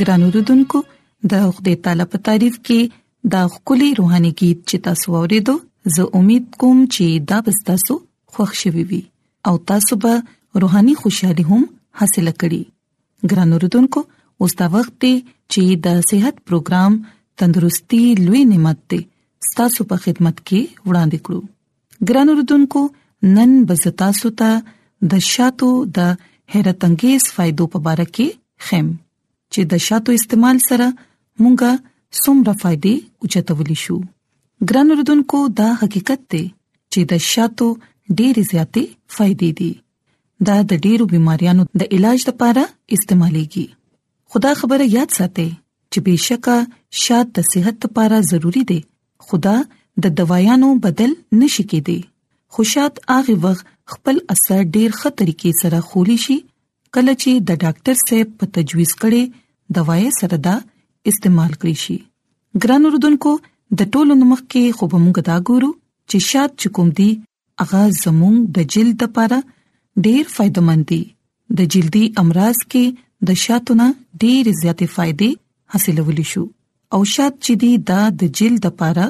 ګران اوردونکو د خدای تعالی په تعریف کې دا خولي روحاني गीत چې تاسو ورېدو زه امید کوم چې دا به تاسو خوښ شي وي او تاسو به روحاني خوشحالي هم حاصل کړئ ګران اوردونکو اوس دا وخت دی چې د صحت پروګرام تندرستي لوي نعمت دی ستاسو په خدمت کې وړاندې کړو ګران اوردونکو نن بزتا سوتا د شاتو د حیرت انگیز فائدو په اړه کې خیم چې د شاتو استعمال سره مونږه څومره فائدې اوچتولی شو ګران اوردونکو دا حقیقت دی چې د شاتو ډېری زیاتې فائدې دي دا د ډیرو بيماریانو د علاج لپاره استعماليږي خدا خبره یاد ساتي چې بشکا شات د صحت لپاره ضروری دی خدا د دوايانو بدل نشي کېدی خوشات هغه وخت خپل اثر ډیر ښه طریقې سره خولي شي کله چې د ډاکټر صاحب په تجویز کړي دوايي سره دا استعمال کړی شي ګران اردوونکو د ټولو نمک کې خوبمږه دا ګورو چې شات چکم دي هغه زموږ د جلد لپاره ډېر فائدمن دي د جلدي امراض کې د شاتونه ډېر زیاتې فائدې حاصلول شو او شات چې دی دا د جلد لپاره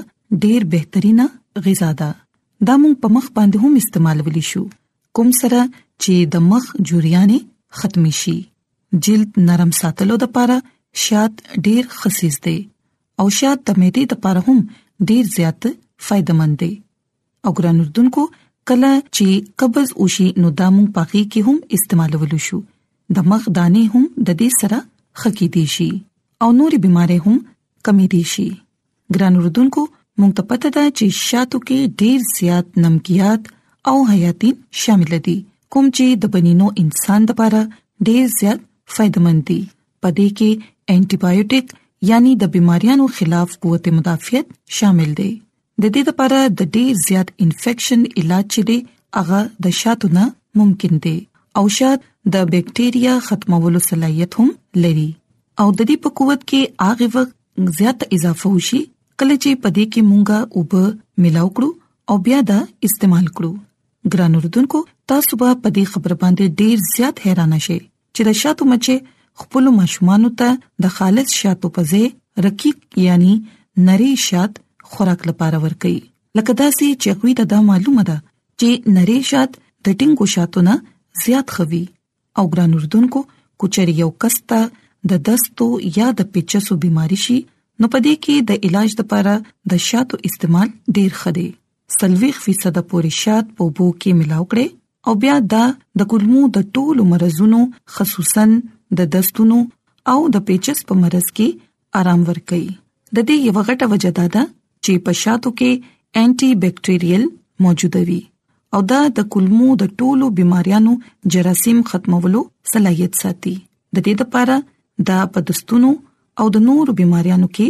ډېر بهترینه غذا ده دا موږ په مخ باندې هم استعمالول شو کوم سره چې د مخ جوړیانې ختم شي جلد نرم ساتلو د لپاره شات ډېر خصيص دی او شات د معدې د لپاره هم ډېر زیات فائدمن دی او ګران اردوونکو کله چې قبض وشي نو دا مونږ پاکي کې هم استعمالول شو د مخ دانه هم د دې سره خکې دي شي او نورې بيمارۍ هم کمې دي شي ګران اردوونکو مونږ ته پته ده چې شاتو کې ډېر زیات نمکيات او حیاتي شامل دي کوم چې د بنینو انسان لپاره ډېر زیات فائدمن دي پدې کې انټي بایوټیک یعنی د بيماريانو خلاف قوت مدافعت شامل دی د دې لپاره د ډیر زیات انفیکشن علاج چې دی هغه د شاتو نه ممکن دی او شات د بکټریا ختمولو صلاحیت هم لري او د دې په قوت کې هغه وخت زیات اضافه وشي کله چې پدې کې مونږه وب ملاو کړو او بیا دا استعمال کړو ګران اردوونکو تاسو به پدې خبر باندې ډیر زیات حیران شئ چې د شاتو مچې خپل ماشومان ته د خالص شاتو په ځای رقیق یعنی نری شات خوراک لپاره ورکړي لکه دا سي چې غوي ته دا معلومه ده چې نری شات د ټینګو شاتو نه زیات خوي او ګران اردوونکو کوچري یو کستا د دستو یا د پیچسو بيماري شي نو پدې کې د علاج لپاره د شاتو استعمال ډیر ښه دی څلوېښت فیصده پورې شات په اوبو کې ملاو کړئ او بیا دا د کولمو د ټولو مرزونو خصوصا د دستونو او د پیچس په مرز کې آرام ورکړي د دې یو غټه وجه دا ده چې په شاتو کې انټي بکټیریل موجود وي او دا د کولمو د ټولو بيماريانو جراثیم ختمولو صلاحيت ساتي د دې لپاره دا په دستونو او د نورو بيماريانو کې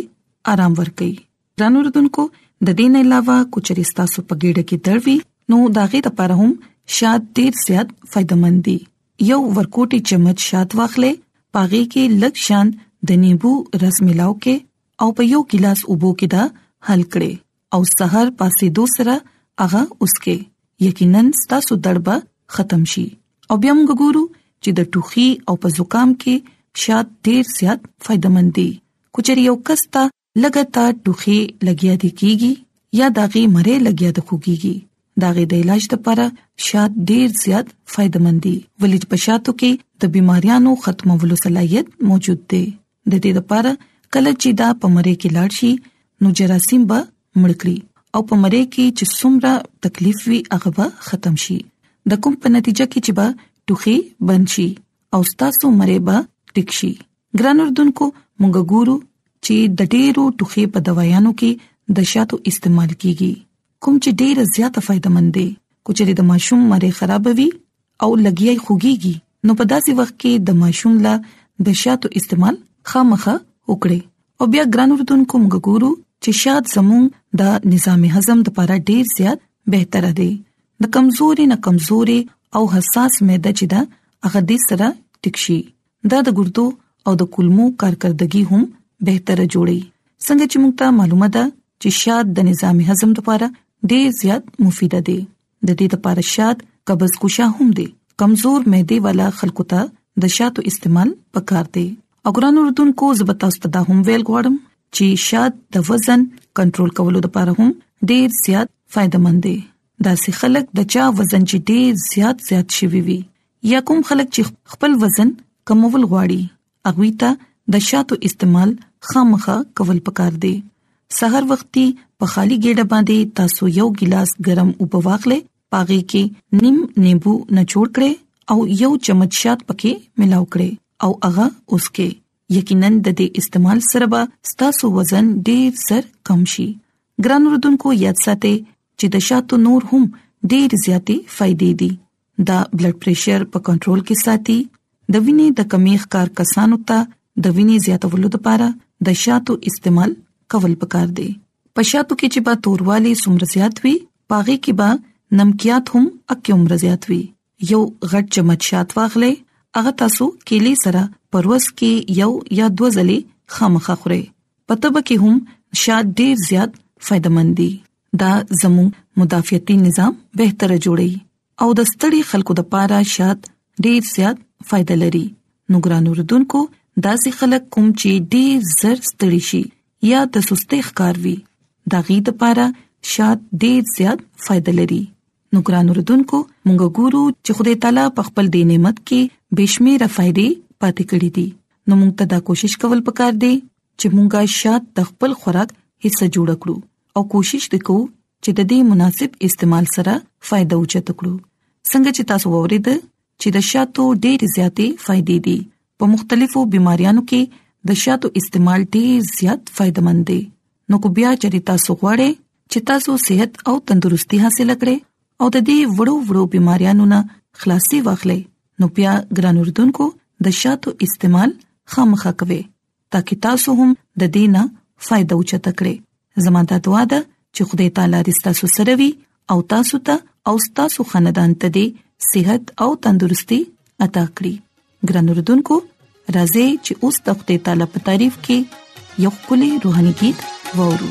آرام ورکړي ګران اوردونکو د دې نه علاوه کوچري تاسو په ګډه کې دروي نو دا غي د پر هم شاد ډیر زیات فائدمن دي یو ورکوټي چمچ شاد واخلې پاغي کې لږ شان د نیبو رس ملاو کې او په یو ګلاس اوبو کې دا حل کړي او سحر پاسې دو سره هغه اوسکه یقینا تاسو دړبه ختم شي او بیا موږ ګورو چې د ټوخي او په زکام کې شاد ډیر زیات فائدمن دي کوچري یو کس ته لګه تا ټوخي لګیا دی کیږي یا داغي مری لګیا د خوګيږي داغي د علاج لپاره شات ډیر زیات فائدمن دي ولې په شاتو کې د بيماريانو ختمولو صلاحيت موجود دی د دې لپاره کله چې دا په مری کې لاړ شي نو جراثیم به مړکړي او په مری کې چې څومره تکلیف وي هغه به ختم شي د کوم په نتیجه کې چې به ټوخي بند شي او ستاسو مری به ټیک شي ګران اردوونکو مونږ ګورو چې د ډېرو ټوخي په دوايانو کې د شاتو استعمال کیږي کوم چې ډېر زیاته فائدہ مند دي کوچري د ماشوم مری خرابوي او لګیای خوګيږي نو په داسې وخت کې د ماشوم لا د شاتو استعمال خامخه وکړي او بیا ګران اردوونکو مونږ ګورو چې شات زموږ د نظام هضم لپاره ډېر زیات بهتره دی د کمزوري نه کمزوري او حساس معده چې دا هغه دې سره ټکشي دا د ګردو او د کولمو کارکردګي هم بهتره جوړي څنګه چې موږ ته معلومه ده چې شات د نظام هضم لپاره ډېر زیات مفید دي د دې لپاره شات قبض کوشا هم دي کمزور معده والا خلکو ته د شاتو استعمال پکار دي او ګران اردن کو زبتا استاد هم ویل غواړم چې شات د وزن کنټرول کولو لپاره هم ډېر زیات فائدمن دي دا سي خلک د چا وزن چې ډیر زیات زیات شوی وي یا کوم خلک چې خپل وزن کمول غواړي اغوي ته د شاتو استعمال خامخه کول پکار دی سحر وختي په خالی ګډه باندې تاسو یو ګلاس ګرم او په واخلې پاغي کې نیم نیمبو نچوړ کړئ او یو چمچ شات پکې ملاو کړئ او هغه اوس کې یقینا د دې استعمال سره به ستاسو وزن ډیر زر کم شي ګران رودونکو یاد ساتئ چې د شاتو نور هم ډیر زیاتې فائدې دي دا بلډ پريشر په کنټرول کې ساتي د وینې د کمی ښکار کسانو ته د وینې زیاتولو لپاره د شاتو استعمال کول پکار دي په شاتو کې چې با توروالي سمرزيات وي پاغي کې با نمکيات هم اکه عمر زیات وي یو غټ چمچ شات واخلئ هغه تاسو کیلې سره پروس کې یو یا دوه ځلې خامخا خورئ پته به کې هم شات ډیر زیات فائدمن دي دا زمو مدافعتي نظام بهتره جوړي او د ستړي خلکو د پاره شات ډیر زیات فائدہ لري نو ګران اوردونکو داسې خلک کوم چې ډیر زر ستړي شي یا د سستۍ ښکار وي دا غي د پاره شات ډیر زیات فائدہ لري نو ګران اوردونکو مونږ ګورو چې خدای تعالی په خپل دې نعمت کې بشمیره فائدې پاتې کړې دي نو مونږ ته دا کوشش کول پکار دي چې مونږه شات د خپل خوراک حصہ جوړ کړو او کوشش وکړو چې د دې مناسب استعمال سره فائدہ اوچت کړو څنګه چې تاسو وورید چې د شاتو ډېر زیاتې فائدې دي په مختلفو بيماريانو کې د شاتو استعمال ډېر زیات فائدمن دی نو کو بیا چې تاسو غواړئ چې تاسو صحت او تندرستي حاصل کړئ او د دې وړو وړو بيماريانو نه خلاصي واخلئ نو بیا ګران اردوونکو د شاتو استعمال خامخا کوئ تاکي تاسو هم د دې نه فائدہ اوچته کړئ زما د دعا ده چې خدای تعالی دې تاسو سره وي او تاسو ته او تاسو خاندان ته دې صحت او تندرستي عطا کړي ګران اردوونکو راځي چې اوس د خدای تعالی په تعریف کې یو کلی روحاني गीत وورو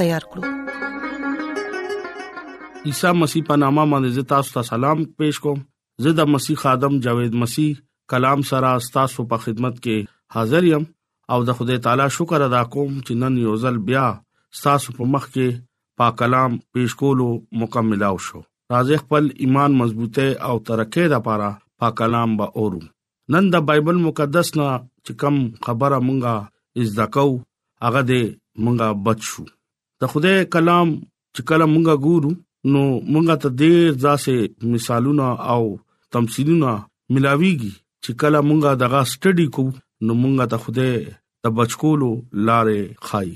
تیار کړو عیسی مسیح په نامه باندې تاسو ته سلام پېښ کوم زه د مسیح خادم جاوید مسیح کلام سره تاسو په خدمت کې حاضر یم او د خدای تعالی شکر ادا کوم چې نن یو ځل بیا تاسو په مخ کې پاک کلام پېښ کولو مکمل او شو راځي خپل ایمان مضبوطه او ترقه لپاره پاک کلام به اورو نن د بایبل مقدس نه چې کم خبره مونږه از دکاو هغه دې مونږه بچو د خدای کلام چې کله مونږه ګورو نو مونږه ته ډېر ځاسه مثالونه او تمثيلونه ملاويږي چې کله مونږه دغه سټډي کو نو مونږه ته خدای د بچکولو لارې خای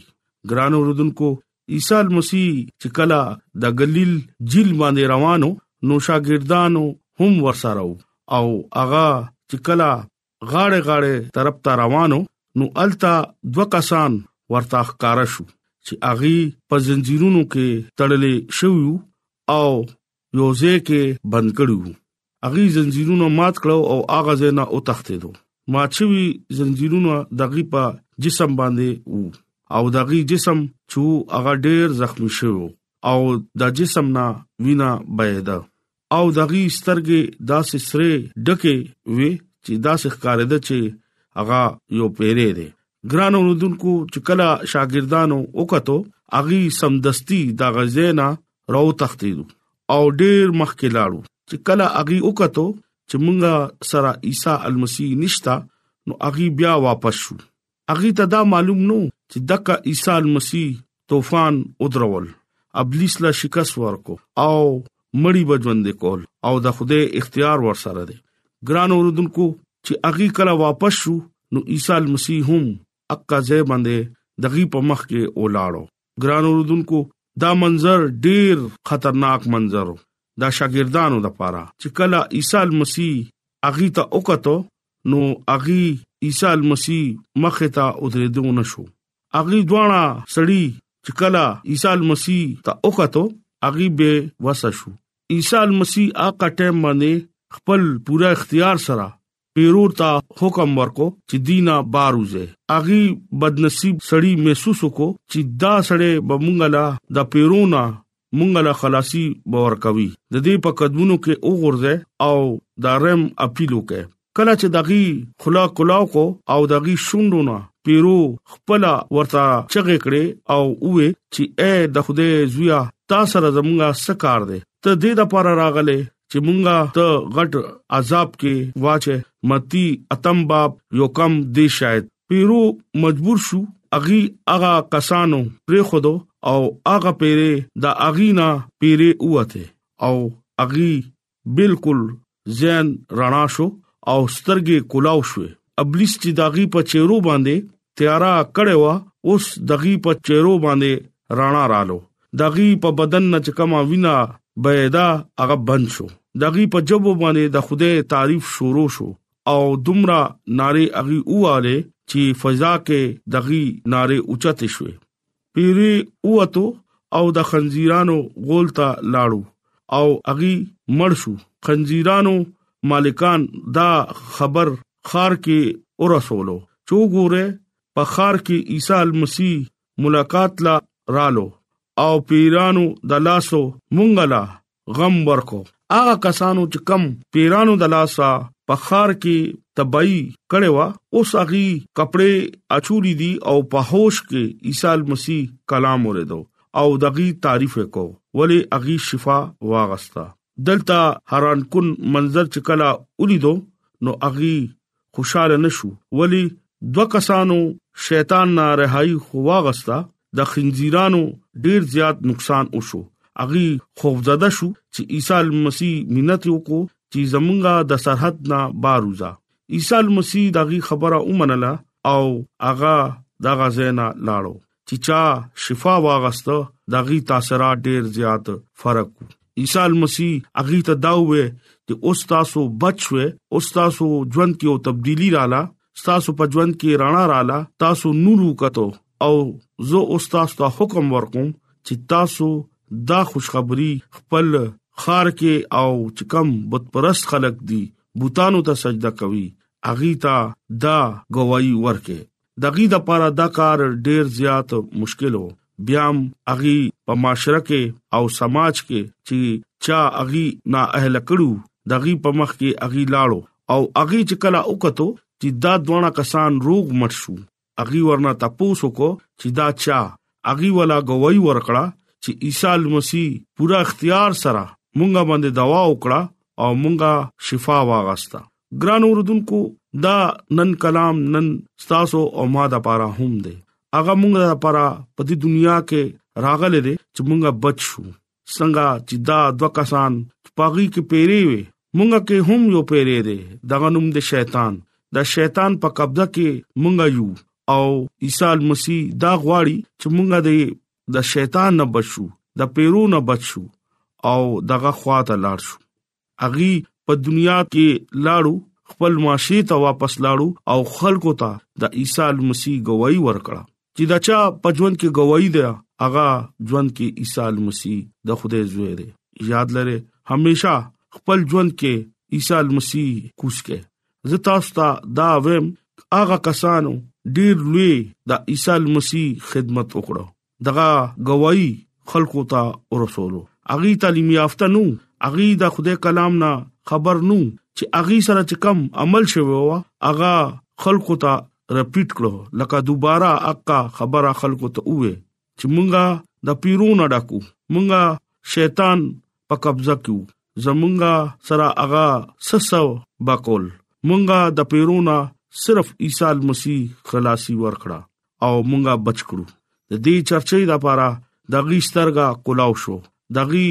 ګرانو رودونکو عیسی مسیح چې کله د غلیل جیل باندې روانو نو شاګردانو هم ورسره او هغه چې کله غاړه غاړه طرف ته روانو نو التا دو کسان ورته ښکارا شو چې اغي په زنجیرونو کې تړلې شوی او یو ځای کې بند کړو اغي زنجیرونه مات کړو او اغه زینا او تختیدو ما چې وی زنجیرونه دغه په جسم باندې وو او دغه جسم چې هغه ډیر زخمی شو او د جسم نه وینا بهیدا او دغه سترګې داسې سره ډکه وی چې داسې ښکارېده چې هغه یو پیری دی ګران اوردونکو چې کله شاګردانو وکړو اغي سمدستي دا غزینا راو تختیدو او ډیر مخکې لاړو چې کله اغي وکړو چې مونږه سره عیسی المسی نشتا نو اغي بیا واپس شو اغي ته دا معلوم نو چې دغه عیسی المسی طوفان ودرول ابلیس لا شکست ورکو او مړی بجوند کول او د خوده اختیار ور سره دی ګران اوردونکو چې اغي کله واپس شو نو عیسی مسیح هم اقا زې باندې دغي په مخ کې اولاړو ګران اوردونکو دا منظر ډیر خطرناک منظر دا شاګردانو د پاره چې کله عیسی مسیح اغي ته وکړو نو اغي عیسی مسیح مخه ته ودرېدو نشو اغي دواړه سړي چې کله عیسی مسیح ته وکړو اغي به وسه شو عیسی مسیح هغه ټیم باندې خپل پورا اختیار سره پیرور ته حکم ورکو چې دینا باروزه اغي بدنصیب سړی محسوس وکړو چې دا سړی بمونګلا د پیرونا مونږ له خلاصي باور کوي د دې په قدمونو کې وګورځي او دا رم اپیل وکړي کله چې دغي خلا کلاو کو او دغي شوندونه پیرو خپل ورته چغې کړې او وې چې اے د خوده زویا تا سره زمونږه سکار دي ته دې د پاره راغله چې مونږه ته غټ عذاب کې واچې متی اتم باب یو کم دی شاید پیرو مجبور شو اغي اغا کسانو پرې خودو او اغا پیره د اغینا پیره اوته او اغي بالکل زین رڼا شو او سترګې کولاو شوې ابلیس چې داغي په چیرو باندې تیارا کړي وا اوس دغي په چیرو باندې رڼا رالو دغي په بدن نه چکما وینا بيدا هغه بند شو دغي په جوب باندې د خوده تعریف شروع شو او دومره نارې اغي اواله چې فضا کې دغي نارې اوچته شوې پیری اوته او د خنزیرانو غول ته لاړو او اغي مړ شو خنزیرانو مالکان دا خبر خار کې اورسولو چو ګوره په خار کې عیسی المسی ملاقات لا رالو او پیرانو د لاسو مونږلا غم ورکو هغه کسانو چې کم پیرانو د لاسه په خار کې تبعی کړي وا اوس هغه کپڑے اچولې دي او په هوش کې عیسی مسیح کلام اوریدو او دغه تعریف وکاو ولی هغه شفا واغستا دلته حیران کن منظر چې کلا ولیدو نو هغه خوشاله نشو ولی دو کسانو شیطان نه رهایی خو واغستا د خنزیرانو ډیر زیات نقصان وشو اغي خوفزده شو چې عیسی مسیح مینت یو کو چې زمونږه د سرحد نه باروزا عیسی مسیح دغه خبره ومنله او هغه دغه زینا لاړو چې چا شفا واغسته دا غي تاثیرات ډیر زیات فرق وو عیسی مسیح اغه ته دا وې چې اوس تاسو بچوي اوس تاسو ژوند کې او تبدیلی رااله تاسو په ژوند کې رڼا رااله تاسو نور وکړو او زه اوس تاسو ته حکم ورکوم چې تاسو دا خوشخبری خپل خار کې او چکم بت پرست خلق دي بوتانو ته سجده کوي اغه ته دا گواہی ورکه دغي د پاره دا کار ډیر زیات مشکل وو بیا هم اغي په معاشره کې او سماج کې چې چا اغي نا اهل کړو دغي په مخ کې اغي لاړو او اغي چې کله وکړو چې دا دوه کسان روغ مټ شو اغي ورنه تاسو کو چې دا چا اغي ولا گواہی ورکړه چې عیسی مسیح پورا اختیار سره مونږه باندې دوا وکړه او مونږه شفا واغستا ګران اوردونکو دا نن کلام نن تاسو او ما د پاره هم دی هغه موږ د پاره په دې دنیا کې راغلي دي چې موږ بچ شو څنګه چې دا دوه کسان پاغي کې پیری وي موږ کې هم یو پیری دي دغه نوم د شیطان د شیطان په قبضه کې موږ یو او عیسی مسیح دا غواړي چې موږ د شیطان نه بچو د پیرو نه بچو او دغه خواته لاړ شو اغي په دنیا کې لاړو خپل معاشي ته واپس لاړو او خلکو ته د عیسی مسیح گواہی ورکړه چې دا چا په ژوند کې گواہی ده هغه ژوند کې عیسی مسیح د خدای زوی دی یاد لره همیشا خپل ژوند کې عیسی مسیح کوشکه زه تاسو ته دا ویم هغه کسانو ډیر لوی د عیسی مسیح خدمت وکړو دغه گواہی خلکو ته ورسولو اغي تعلیم یافته نو اغي د خدای کلام نه خبر نو چې اغي سره چې کم عمل شوی و اغا خلکو ته رپیټ کړو لکه دوباره اقا خبره خلکو ته وې چې مونږه د پیرونو ډاکو مونږه شیطان په قبضه کیو زمونږه سره اغا سسو بقول مونږه د پیرونو صرف عیسی مسیح خلاصي ورکړه او مونږه بچ کړو د دې چرچې لپاره دغه سترګه کولاو شو دغه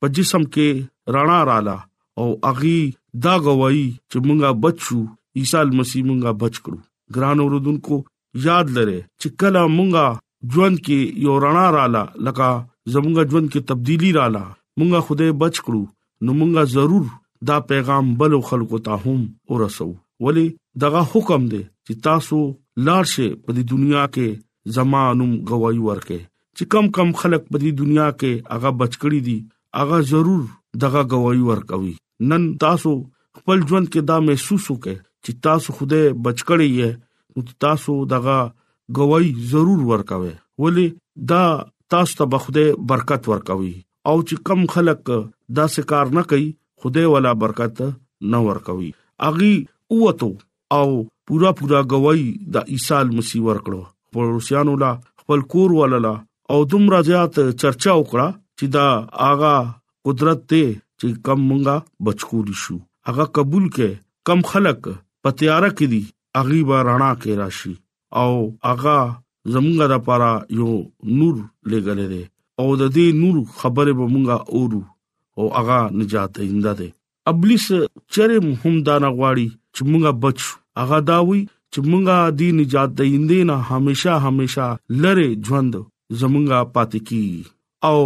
په جسم کې رڼا رااله او اغي دا غوي چې مونږه بچو عیسی مسیح مونږه بچ کړو ګران اوردونکو یاد لره چې کله مونږه ژوند کې یو رڼا رااله لکه زمونږه ژوند کې تبدیلی رااله مونږه خوده بچ کړو نو مونږه ضرور دا پیغام بلو خلکو ته هم ورسو ولی دغه حکم دی چې تاسو لار شي په دې دنیا کې زمانوم گواہی ورکه چې کم کم خلک په دې دنیا کې هغه بچکړی دي هغه ضرور دغه گواہی ورکوي نن تاسو خپل ژوند کې دا محسوس وکړئ چې تاسو خوده بچکړی یې نو تاسو دغه گواہی ضرور ورکوي ولی دا تاسو ته بخوده برکت ورکوي او چې کم خلک دا سکار نه کوي خدای ولا برکت نه ور کوي اغي اوته او پورا پورا گواہی د عیسی مسیح ورکړو خپل روسيانو لا خپل کور وللا او دومره زیات چرچا وکړه چې دا آغا قدرت ته چې کم مونږه بچکول شو هغه قبول کې کم خلک پتیاره کې دي اغي به رڼا کې راشي او هغه زمونږه د پاره یو نور لګلې ده او د دې نور خبره به مونږه اورو او هغه نجات اینده ده ابلیس چرم هم دا نه غواړي چې مونږه بچ هغه دا وی چې مونږه د نجات د ایندې نه همیشه همیشه لره ژوند زمونږه پاتې کی او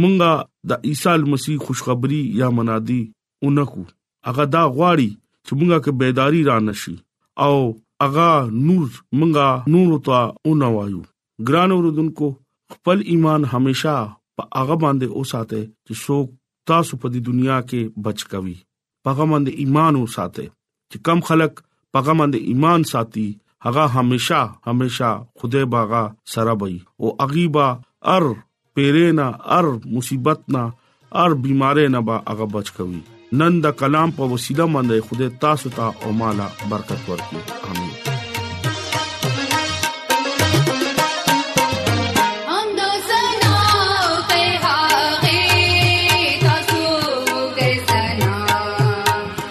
مونږه د عیسی مسیح خوشخبری یا منادي اونکو هغه دا غواړي چې موږ کې بیداری را نشي او هغه نور موږ نور ته اونوایو ګران اوردونکو خپل ایمان همیشا په هغه باندې اوساته چې څوک تاسو په دې دنیا کې بچ کوي په هغه باندې ایمان اوساته چې کم خلک پغه باندې ایمان ساتي هغه همیشه همیشه خدای باغا سره وي او اغيبا ار پیرینا ار مصیبت نه ار بیمارې نه با هغه بچ کوي نن دا کلام په وسیله باندې خدای تاسو ته او مالا برکت ورکړي امين